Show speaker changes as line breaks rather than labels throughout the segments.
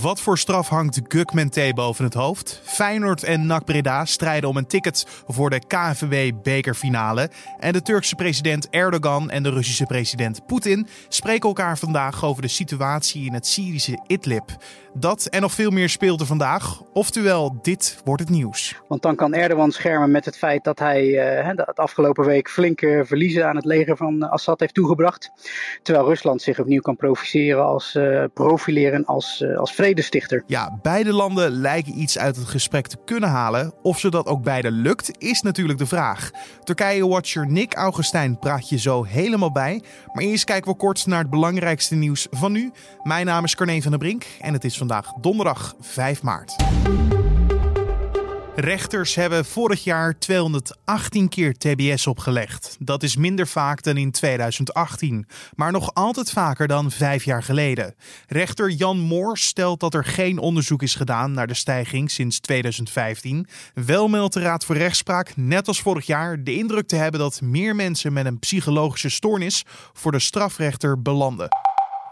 Wat voor straf hangt Gukmente boven het hoofd? Feyenoord en NAC Breda strijden om een ticket voor de KNVB-bekerfinale. En de Turkse president Erdogan en de Russische president Poetin spreken elkaar vandaag over de situatie in het Syrische Idlib. Dat en nog veel meer speelt er vandaag. Oftewel, dit wordt het nieuws.
Want dan kan Erdogan schermen met het feit dat hij uh, afgelopen week flinke verliezen aan het leger van Assad heeft toegebracht. Terwijl Rusland zich opnieuw kan profileren als, uh, profileren als, uh, als vredestichter.
Ja, beide landen lijken iets uit het gesprek te kunnen halen. Of ze dat ook beide lukt, is natuurlijk de vraag. Turkije-watcher Nick Augustijn praat je zo helemaal bij. Maar eerst kijken we kort naar het belangrijkste nieuws van nu. Mijn naam is Carne van der Brink en het is vandaag donderdag 5 maart. Rechters hebben vorig jaar 218 keer TBS opgelegd. Dat is minder vaak dan in 2018, maar nog altijd vaker dan vijf jaar geleden. Rechter Jan Moor stelt dat er geen onderzoek is gedaan naar de stijging sinds 2015. Wel meldt de Raad voor Rechtspraak, net als vorig jaar, de indruk te hebben dat meer mensen met een psychologische stoornis voor de strafrechter belanden.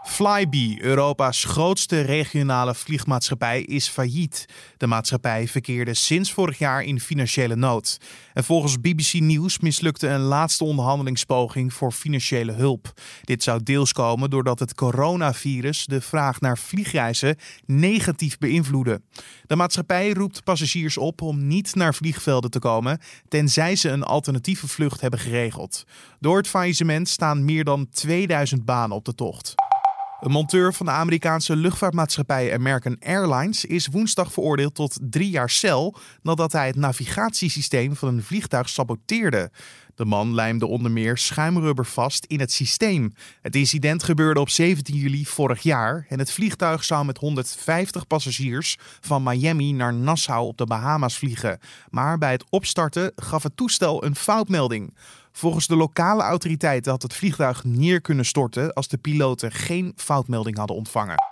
Flybe, Europa's grootste regionale vliegmaatschappij, is failliet. De maatschappij verkeerde sinds vorig jaar in financiële nood. En volgens BBC News mislukte een laatste onderhandelingspoging voor financiële hulp. Dit zou deels komen doordat het coronavirus de vraag naar vliegreizen negatief beïnvloedde. De maatschappij roept passagiers op om niet naar vliegvelden te komen, tenzij ze een alternatieve vlucht hebben geregeld. Door het faillissement staan meer dan 2000 banen op de tocht. Een monteur van de Amerikaanse luchtvaartmaatschappij American Airlines is woensdag veroordeeld tot drie jaar cel nadat hij het navigatiesysteem van een vliegtuig saboteerde. De man lijmde onder meer schuimrubber vast in het systeem. Het incident gebeurde op 17 juli vorig jaar en het vliegtuig zou met 150 passagiers van Miami naar Nassau op de Bahama's vliegen. Maar bij het opstarten gaf het toestel een foutmelding. Volgens de lokale autoriteiten had het vliegtuig neer kunnen storten als de piloten geen foutmelding hadden ontvangen.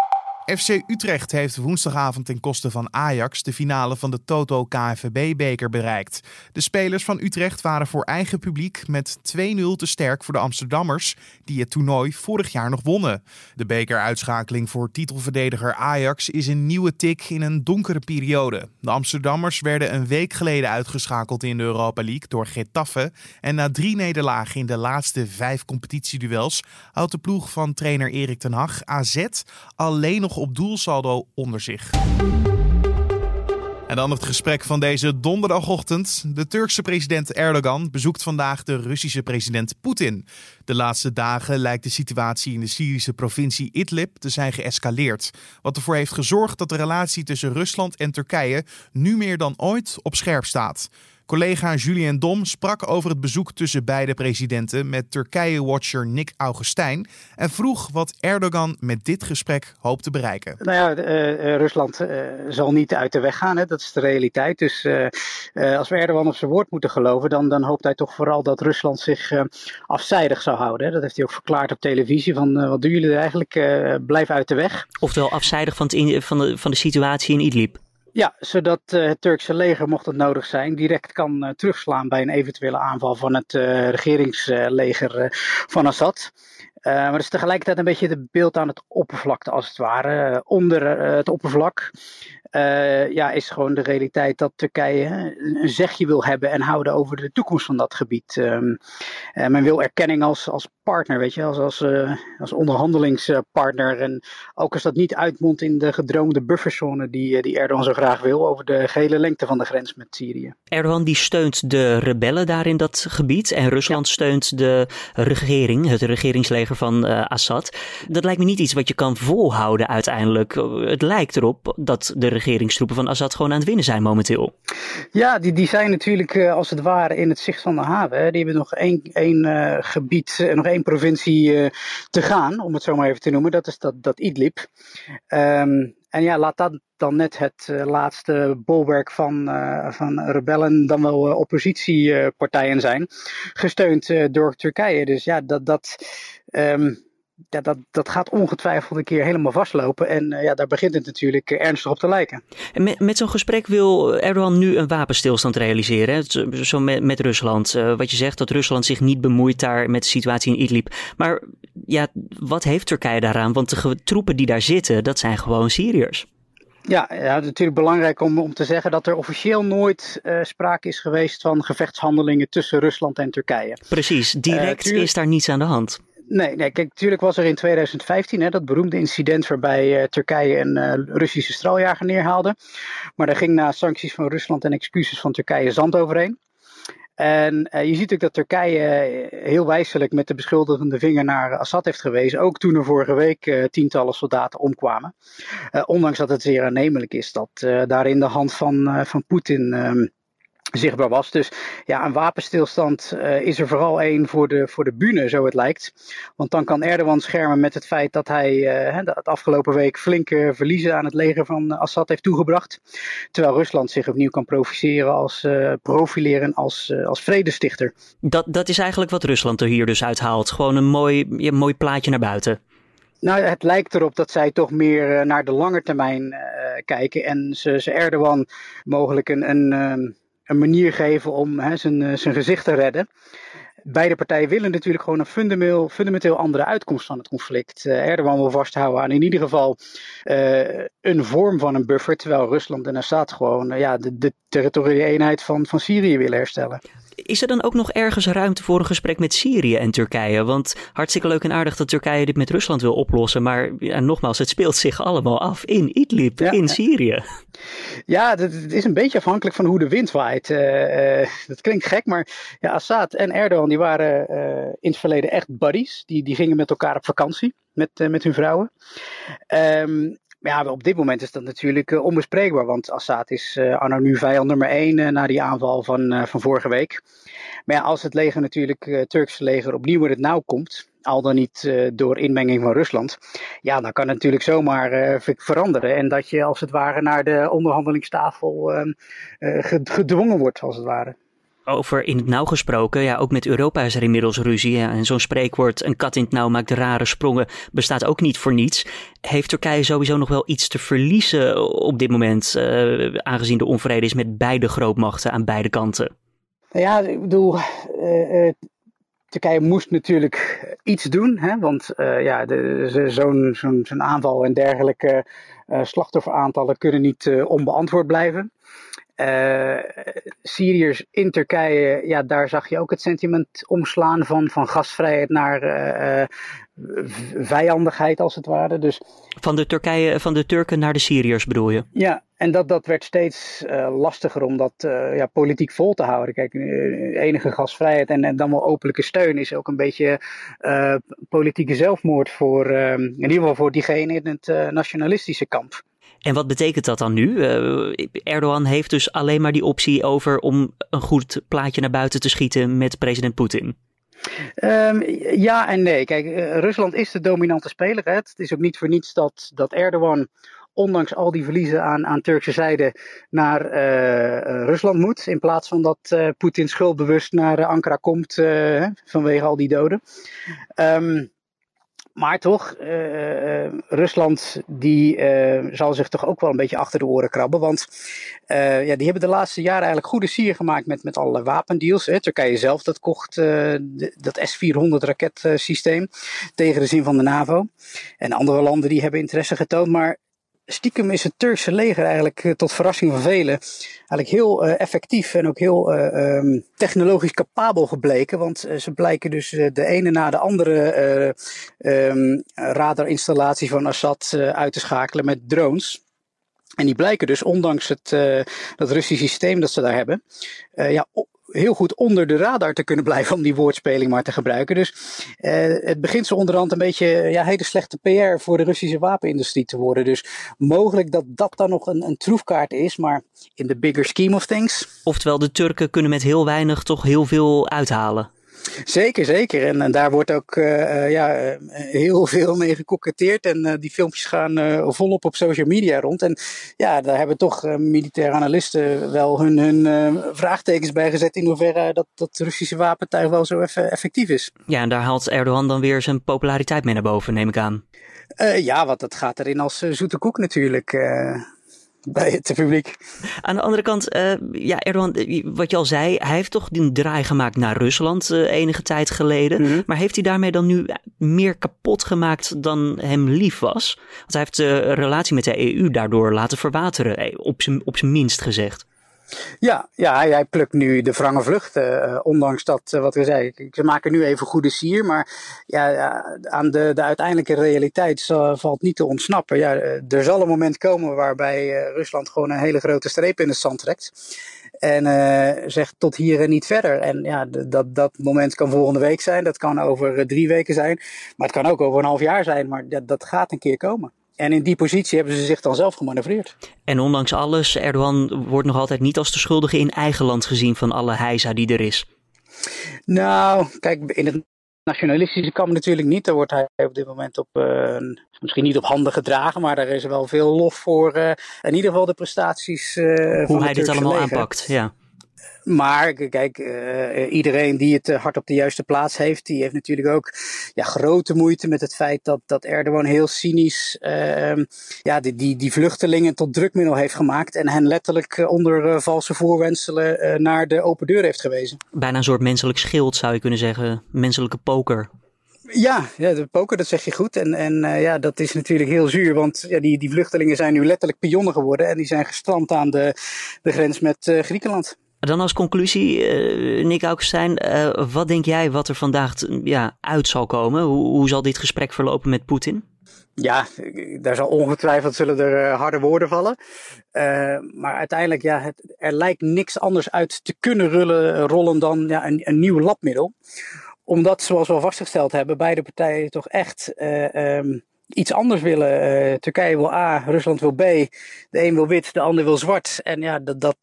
FC Utrecht heeft woensdagavond ten koste van Ajax de finale van de Toto KNVB-beker bereikt. De spelers van Utrecht waren voor eigen publiek met 2-0 te sterk voor de Amsterdammers, die het toernooi vorig jaar nog wonnen. De bekeruitschakeling voor titelverdediger Ajax is een nieuwe tik in een donkere periode. De Amsterdammers werden een week geleden uitgeschakeld in de Europa League door Getafe. En na drie nederlagen in de laatste vijf competitieduels houdt de ploeg van trainer Erik ten Hag AZ alleen nog op doelsaldo onder zich. En dan het gesprek van deze donderdagochtend. De Turkse president Erdogan bezoekt vandaag de Russische president Poetin. De laatste dagen lijkt de situatie in de Syrische provincie Idlib te zijn geëscaleerd. Wat ervoor heeft gezorgd dat de relatie tussen Rusland en Turkije nu meer dan ooit op scherp staat. Collega Julien Dom sprak over het bezoek tussen beide presidenten met Turkije-watcher Nick Augustijn en vroeg wat Erdogan met dit gesprek hoopt te bereiken.
Nou ja, uh, Rusland uh, zal niet uit de weg gaan, hè? dat is de realiteit. Dus uh, als we Erdogan op zijn woord moeten geloven, dan, dan hoopt hij toch vooral dat Rusland zich afzijdig zou houden. Hè? Dat heeft hij ook verklaard op televisie, van wat doen jullie er eigenlijk, blijf uit de weg.
Oftewel afzijdig van, het van, de, van de situatie in Idlib.
Ja, zodat uh, het Turkse leger, mocht het nodig zijn, direct kan uh, terugslaan bij een eventuele aanval van het uh, regeringsleger van Assad. maar het is tegelijkertijd een beetje het beeld aan het oppervlakte, als het ware. onder het oppervlak ja, is gewoon de realiteit dat Turkije een zegje wil hebben en houden over de toekomst van dat gebied. Um, men wil erkenning als, als partner, weet je, als, als, als onderhandelingspartner. En ook als dat niet uitmondt in de gedroomde bufferzone die, die Erdogan zo graag wil over de gehele lengte van de grens met Syrië.
Erdogan die steunt de rebellen daar in dat gebied en Rusland steunt de regering, het regeringsleger van Assad. Dat lijkt me niet iets wat je kan volhouden uiteindelijk. Het lijkt erop dat de regeringstroepen van Assad gewoon aan het winnen zijn momenteel.
Ja, die, die zijn natuurlijk uh, als het ware in het zicht van de haven. Die hebben nog één, één uh, gebied, uh, nog één provincie te gaan, om het zo maar even te noemen. Dat is dat, dat Idlib. Um, en ja, laat dat dan net het laatste bolwerk van, van rebellen, dan wel oppositiepartijen zijn, gesteund door Turkije. Dus ja, dat, dat, um, ja, dat, dat gaat ongetwijfeld een keer helemaal vastlopen. En ja, daar begint het natuurlijk ernstig op te lijken.
En met, met zo'n gesprek wil Erdogan nu een wapenstilstand realiseren. Hè? Zo met, met Rusland. wat je zegt, dat Rusland zich niet bemoeit daar met de situatie in Idlib. Maar ja, wat heeft Turkije daaraan? Want de troepen die daar zitten, dat zijn gewoon Syriërs.
Ja, ja, natuurlijk belangrijk om, om te zeggen dat er officieel nooit uh, sprake is geweest van gevechtshandelingen tussen Rusland en Turkije.
Precies, direct uh, is daar niets aan de hand.
Nee, nee, kijk, natuurlijk was er in 2015 hè, dat beroemde incident waarbij uh, Turkije een uh, Russische straaljager neerhaalde. Maar daar ging na sancties van Rusland en excuses van Turkije zand overheen. En uh, je ziet ook dat Turkije heel wijselijk met de beschuldigende vinger naar Assad heeft gewezen. Ook toen er vorige week tientallen soldaten omkwamen. Ondanks dat het zeer aannemelijk is dat daar in de hand van, van Poetin um, zichtbaar was. Dus ja, een wapenstilstand uh, is er vooral één voor de, voor de bühne, zo het lijkt. Want dan kan Erdogan schermen met het feit dat hij uh, het afgelopen week flinke verliezen aan het leger van Assad heeft toegebracht. Terwijl Rusland zich opnieuw kan profileren als, uh, profileren als, als vredestichter.
Dat, dat is eigenlijk wat Rusland er hier dus uithaalt. Gewoon een mooi, ja, mooi plaatje naar buiten.
Nou, het lijkt erop dat zij toch meer naar de lange termijn kijken. En ze, ze Erdogan mogelijk een, een een manier geven om hè, zijn, eh, zijn gezicht te redden. Beide partijen willen natuurlijk gewoon een fundamenteel, fundamenteel andere uitkomst van het conflict. Uh, Erdogan wil vasthouden aan in ieder geval uh, een vorm van een buffer, terwijl Rusland en Assad gewoon ja, de, de territoriale eenheid van, van Syrië willen herstellen.
Is er dan ook nog ergens ruimte voor een gesprek met Syrië en Turkije? Want hartstikke leuk en aardig dat Turkije dit met Rusland wil oplossen. Maar ja, nogmaals, het speelt zich allemaal af in Idlib, ja. in Syrië.
Ja, het is een beetje afhankelijk van hoe de wind waait. Uh, uh, dat klinkt gek, maar ja, Assad en Erdogan die waren uh, in het verleden echt buddies. Die, die gingen met elkaar op vakantie met, met hun vrouwen. Um, maar ja, op dit moment is dat natuurlijk uh, onbespreekbaar, want Assad is uh, anno nu vijand nummer één uh, na die aanval van, van vorige week. Maar ja, als het leger natuurlijk, het Turkse leger, opnieuw in het nauw komt, al dan niet door inmenging van Rusland, ja, dan kan het natuurlijk zomaar veranderen. En dat je als het ware naar de onderhandelingstafel gedwongen wordt, als het ware
over in het nauw gesproken, ja, ook met Europa is er inmiddels ruzie. En zo'n spreekwoord, een kat in het nauw maakt rare sprongen, bestaat ook niet voor niets. Heeft Turkije sowieso nog wel iets te verliezen op dit moment, uh, aangezien de onvrede is met beide grootmachten aan beide kanten?
Ja, ik bedoel, uh, uh, Turkije moest natuurlijk iets doen, hè, want ja, zo'n zo'n aanval en dergelijke slachtofferaantallen kunnen niet onbeantwoord blijven. Uh, Syriërs in Turkije, ja, daar zag je ook het sentiment omslaan van, van gasvrijheid naar uh, uh, vijandigheid, als het ware. Dus,
van, de Turkije, van de Turken naar de Syriërs bedoel je?
Ja, en dat, dat werd steeds lastiger om dat ja, politiek vol te houden. Kijk, enige gasvrijheid en, en dan wel openlijke steun is ook een beetje politieke zelfmoord voor, in ieder geval voor diegene in het nationalistische kamp.
En wat betekent dat dan nu? Uh, Erdogan heeft dus alleen maar die optie over om een goed plaatje naar buiten te schieten met president Poetin.
Um, ja en nee. Kijk, uh, Rusland is de dominante speler. Hè. Het is ook niet voor niets dat, dat Erdogan, ondanks al die verliezen aan, aan Turkse zijde, naar uh, Rusland moet. In plaats van dat Poetin schuldbewust naar Ankara komt vanwege al die doden. Um, maar toch, uh, Rusland die zal zich toch ook wel een beetje achter de oren krabben. Want ja, die hebben de laatste jaren eigenlijk goede sier gemaakt met, met allerlei wapendeals. Hè. Turkije zelf dat kocht dat S-400 raketsysteem tegen de zin van de NAVO. En andere landen die hebben interesse getoond. Maar stiekem is het Turkse leger eigenlijk uh, tot verrassing van velen eigenlijk heel uh, effectief en ook heel uh, um, technologisch capabel gebleken. Want ze blijken dus de ene na de andere um, radarinstallatie van Assad uit te schakelen met drones. En die blijken dus, ondanks het, dat Russische systeem dat ze daar hebben, ja, heel goed onder de radar te kunnen blijven om die woordspeling maar te gebruiken. Dus uh, het begint zo onderhand een beetje ja, hele slechte PR voor de Russische wapenindustrie te worden. Dus mogelijk dat dat dan nog een, een troefkaart is, maar in the bigger scheme of things.
Oftewel, de Turken kunnen met heel weinig toch heel veel uithalen.
Zeker, zeker. En, en daar wordt ook uh, ja, uh, heel veel mee gekoketteerd. En uh, die filmpjes gaan volop op social media rond. En ja, daar hebben toch militaire analisten wel hun, hun vraagtekens bij gezet. In hoeverre dat, dat Russische wapentuig wel zo eff effectief is.
Ja, en daar haalt Erdogan dan weer zijn populariteit mee naar boven, neem ik aan.
ja, want dat gaat erin als zoete koek natuurlijk bij het publiek.
Aan de andere kant, uh, ja, Erdogan, wat je al zei, hij heeft toch die draai gemaakt naar Rusland uh, enige tijd geleden. Mm -hmm. Maar heeft hij daarmee dan nu meer kapot gemaakt dan hem lief was? Want hij heeft de relatie met de EU daardoor laten verwateren, op zijn, op zijn minst gezegd.
Ja, ja hij, plukt nu de wrange vluchten. Uh, ondanks dat, uh, wat we zeiden, ze maken nu even goede sier. Maar ja, aan de, de uiteindelijke realiteit valt niet te ontsnappen. Ja, er zal een moment komen waarbij Rusland gewoon een hele grote streep in het zand trekt. En zegt tot hier en niet verder. En ja, dat, dat moment kan volgende week zijn. Dat kan over drie weken zijn. Maar het kan ook over een half jaar zijn. Maar dat gaat een keer komen. En in die positie hebben ze zich dan zelf gemanoeuvreerd.
En ondanks alles, Erdogan wordt nog altijd niet als de schuldige in eigen land gezien van alle heisa die er is.
Nou, kijk, in het nationalistische kamp natuurlijk niet. Daar wordt hij op dit moment op, uh, misschien niet op handen gedragen, maar daar is wel veel lof voor. Uh, in ieder geval de prestaties. Uh,
Hoe hij dit allemaal leger. aanpakt, ja.
Maar kijk, uh, iedereen die het hart op de juiste plaats heeft, die heeft natuurlijk ook ja, grote moeite met het feit dat, dat Erdogan heel cynisch uh, ja, die, die, die vluchtelingen tot drukmiddel heeft gemaakt en hen letterlijk onder valse voorwenselen naar de open deur heeft gewezen.
Bijna een soort menselijk schild zou je kunnen zeggen, menselijke poker.
Ja, ja, de poker, dat zeg je goed. En, en uh, ja, dat is natuurlijk heel zuur, want ja, die, die vluchtelingen zijn nu letterlijk pionnen geworden en die zijn gestrand aan de, de grens met uh, Griekenland.
Dan als conclusie, uh, Nick Augustijn, uh, wat denk jij wat er vandaag ja, uit zal komen? Hoe, hoe zal dit gesprek verlopen met Poetin?
Ja, daar zal ongetwijfeld zullen er uh, harde woorden vallen. maar uiteindelijk, ja, het, er lijkt niks anders uit te kunnen rullen, rollen dan ja, een, een nieuw labmiddel. Omdat, zoals we al vastgesteld hebben, beide partijen toch echt um, iets anders willen. Turkije wil A, Rusland wil B. De een wil wit, de ander wil zwart. En ja, dat, dat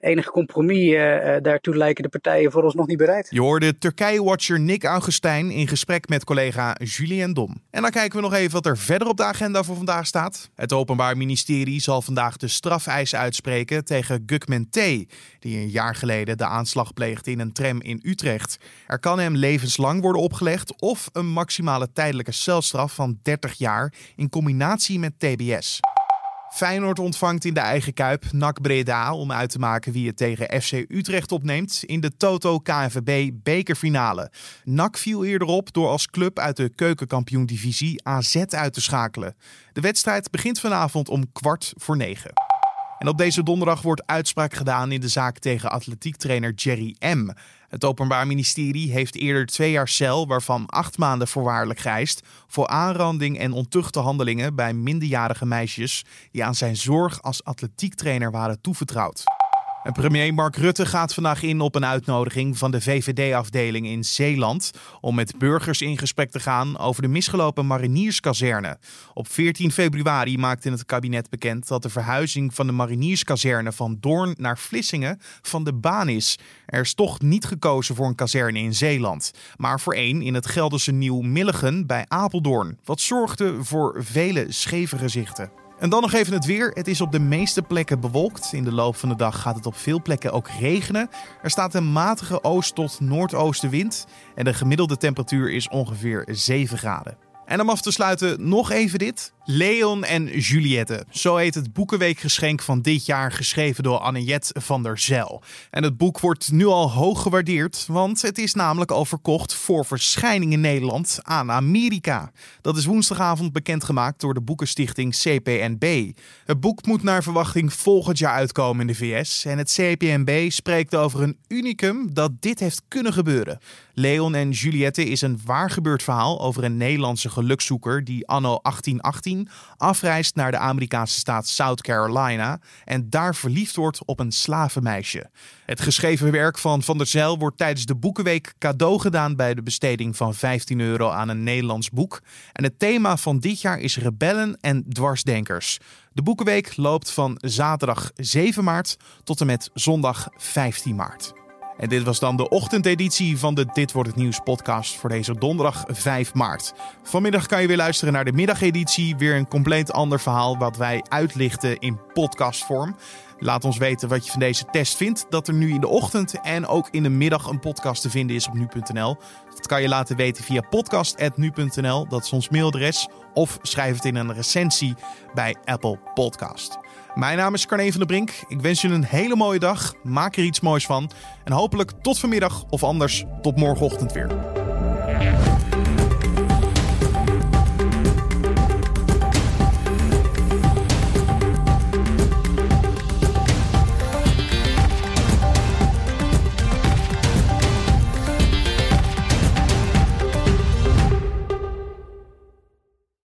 enige compromis uh, daartoe lijken de partijen vooralsnog niet bereid.
Je hoorde Turkije-watcher Nick Augustijn in gesprek met collega Julien Dom. En dan kijken we nog even wat er verder op de agenda voor vandaag staat. Het Openbaar Ministerie zal vandaag de strafeis uitspreken tegen Gukmen T., die een jaar geleden de aanslag pleegde in een tram in Utrecht. Er kan hem levenslang worden opgelegd of een maximale tijdelijke celstraf van 30 jaar in combinatie met TBS. Feyenoord ontvangt in de eigen kuip NAC Breda om uit te maken wie het tegen FC Utrecht opneemt in de Toto KNVB bekerfinale. NAC viel eerder op door als club uit de keukenkampioen-divisie AZ uit te schakelen. De wedstrijd begint vanavond om kwart voor negen. En op deze donderdag wordt uitspraak gedaan in de zaak tegen atletiektrainer Jerry M. Het Openbaar Ministerie heeft eerder twee jaar cel, waarvan acht maanden voorwaardelijk geëist, voor aanranding en ontuchte handelingen bij minderjarige meisjes die aan zijn zorg als atletiektrainer waren toevertrouwd. Premier Mark Rutte gaat vandaag in op een uitnodiging van de VVD-afdeling in Zeeland om met burgers in gesprek te gaan over de misgelopen marinierskazerne. Op 14 februari maakte het kabinet bekend dat de verhuizing van de marinierskazerne van Doorn naar Vlissingen van de baan is. Er is toch niet gekozen voor een kazerne in Zeeland, maar voor één in het Gelderse Nieuw-Milligen bij Apeldoorn, wat zorgde voor vele scheve gezichten. En dan nog even het weer. Het is op de meeste plekken bewolkt. In de loop van de dag gaat het op veel plekken ook regenen. Er staat een matige oost- tot noordoostenwind. En de gemiddelde temperatuur is ongeveer 7 graden. En om af te sluiten nog even dit. Leon en Juliette. Zo heet het boekenweekgeschenk van dit jaar, geschreven door Annette van der Zel. En het boek wordt nu al hoog gewaardeerd, want het is namelijk al verkocht voor verschijning in Nederland aan Amerika. Dat is woensdagavond bekendgemaakt door de boekenstichting CPNB. Het boek moet naar verwachting volgend jaar uitkomen in de VS. En het CPNB spreekt over een unicum dat dit heeft kunnen gebeuren. Leon en Juliette is een waargebeurd verhaal over een Nederlandse gelukzoeker die anno 1818 afreist naar de Amerikaanse staat South Carolina en daar verliefd wordt op een slavenmeisje. Het geschreven werk van Van der Zijl wordt tijdens de Boekenweek cadeau gedaan bij de besteding van 15 euro aan een Nederlands boek. En het thema van dit jaar is rebellen en dwarsdenkers. De Boekenweek loopt van zaterdag 7 maart tot en met zondag 15 maart. En dit was dan de ochtendeditie van de Dit wordt het nieuws podcast voor deze donderdag 5 maart. Vanmiddag kan je weer luisteren naar de middageditie, weer een compleet ander verhaal wat wij uitlichten in podcastvorm. Laat ons weten wat je van deze test vindt. Dat er nu in de ochtend en ook in de middag een podcast te vinden is op nu.nl. Dat kan je laten weten via podcast.nu.nl. Dat is ons mailadres. Of schrijf het in een recensie bij Apple Podcast. Mijn naam is Carne van der Brink. Ik wens je een hele mooie dag. Maak er iets moois van. En hopelijk tot vanmiddag of anders tot morgenochtend weer.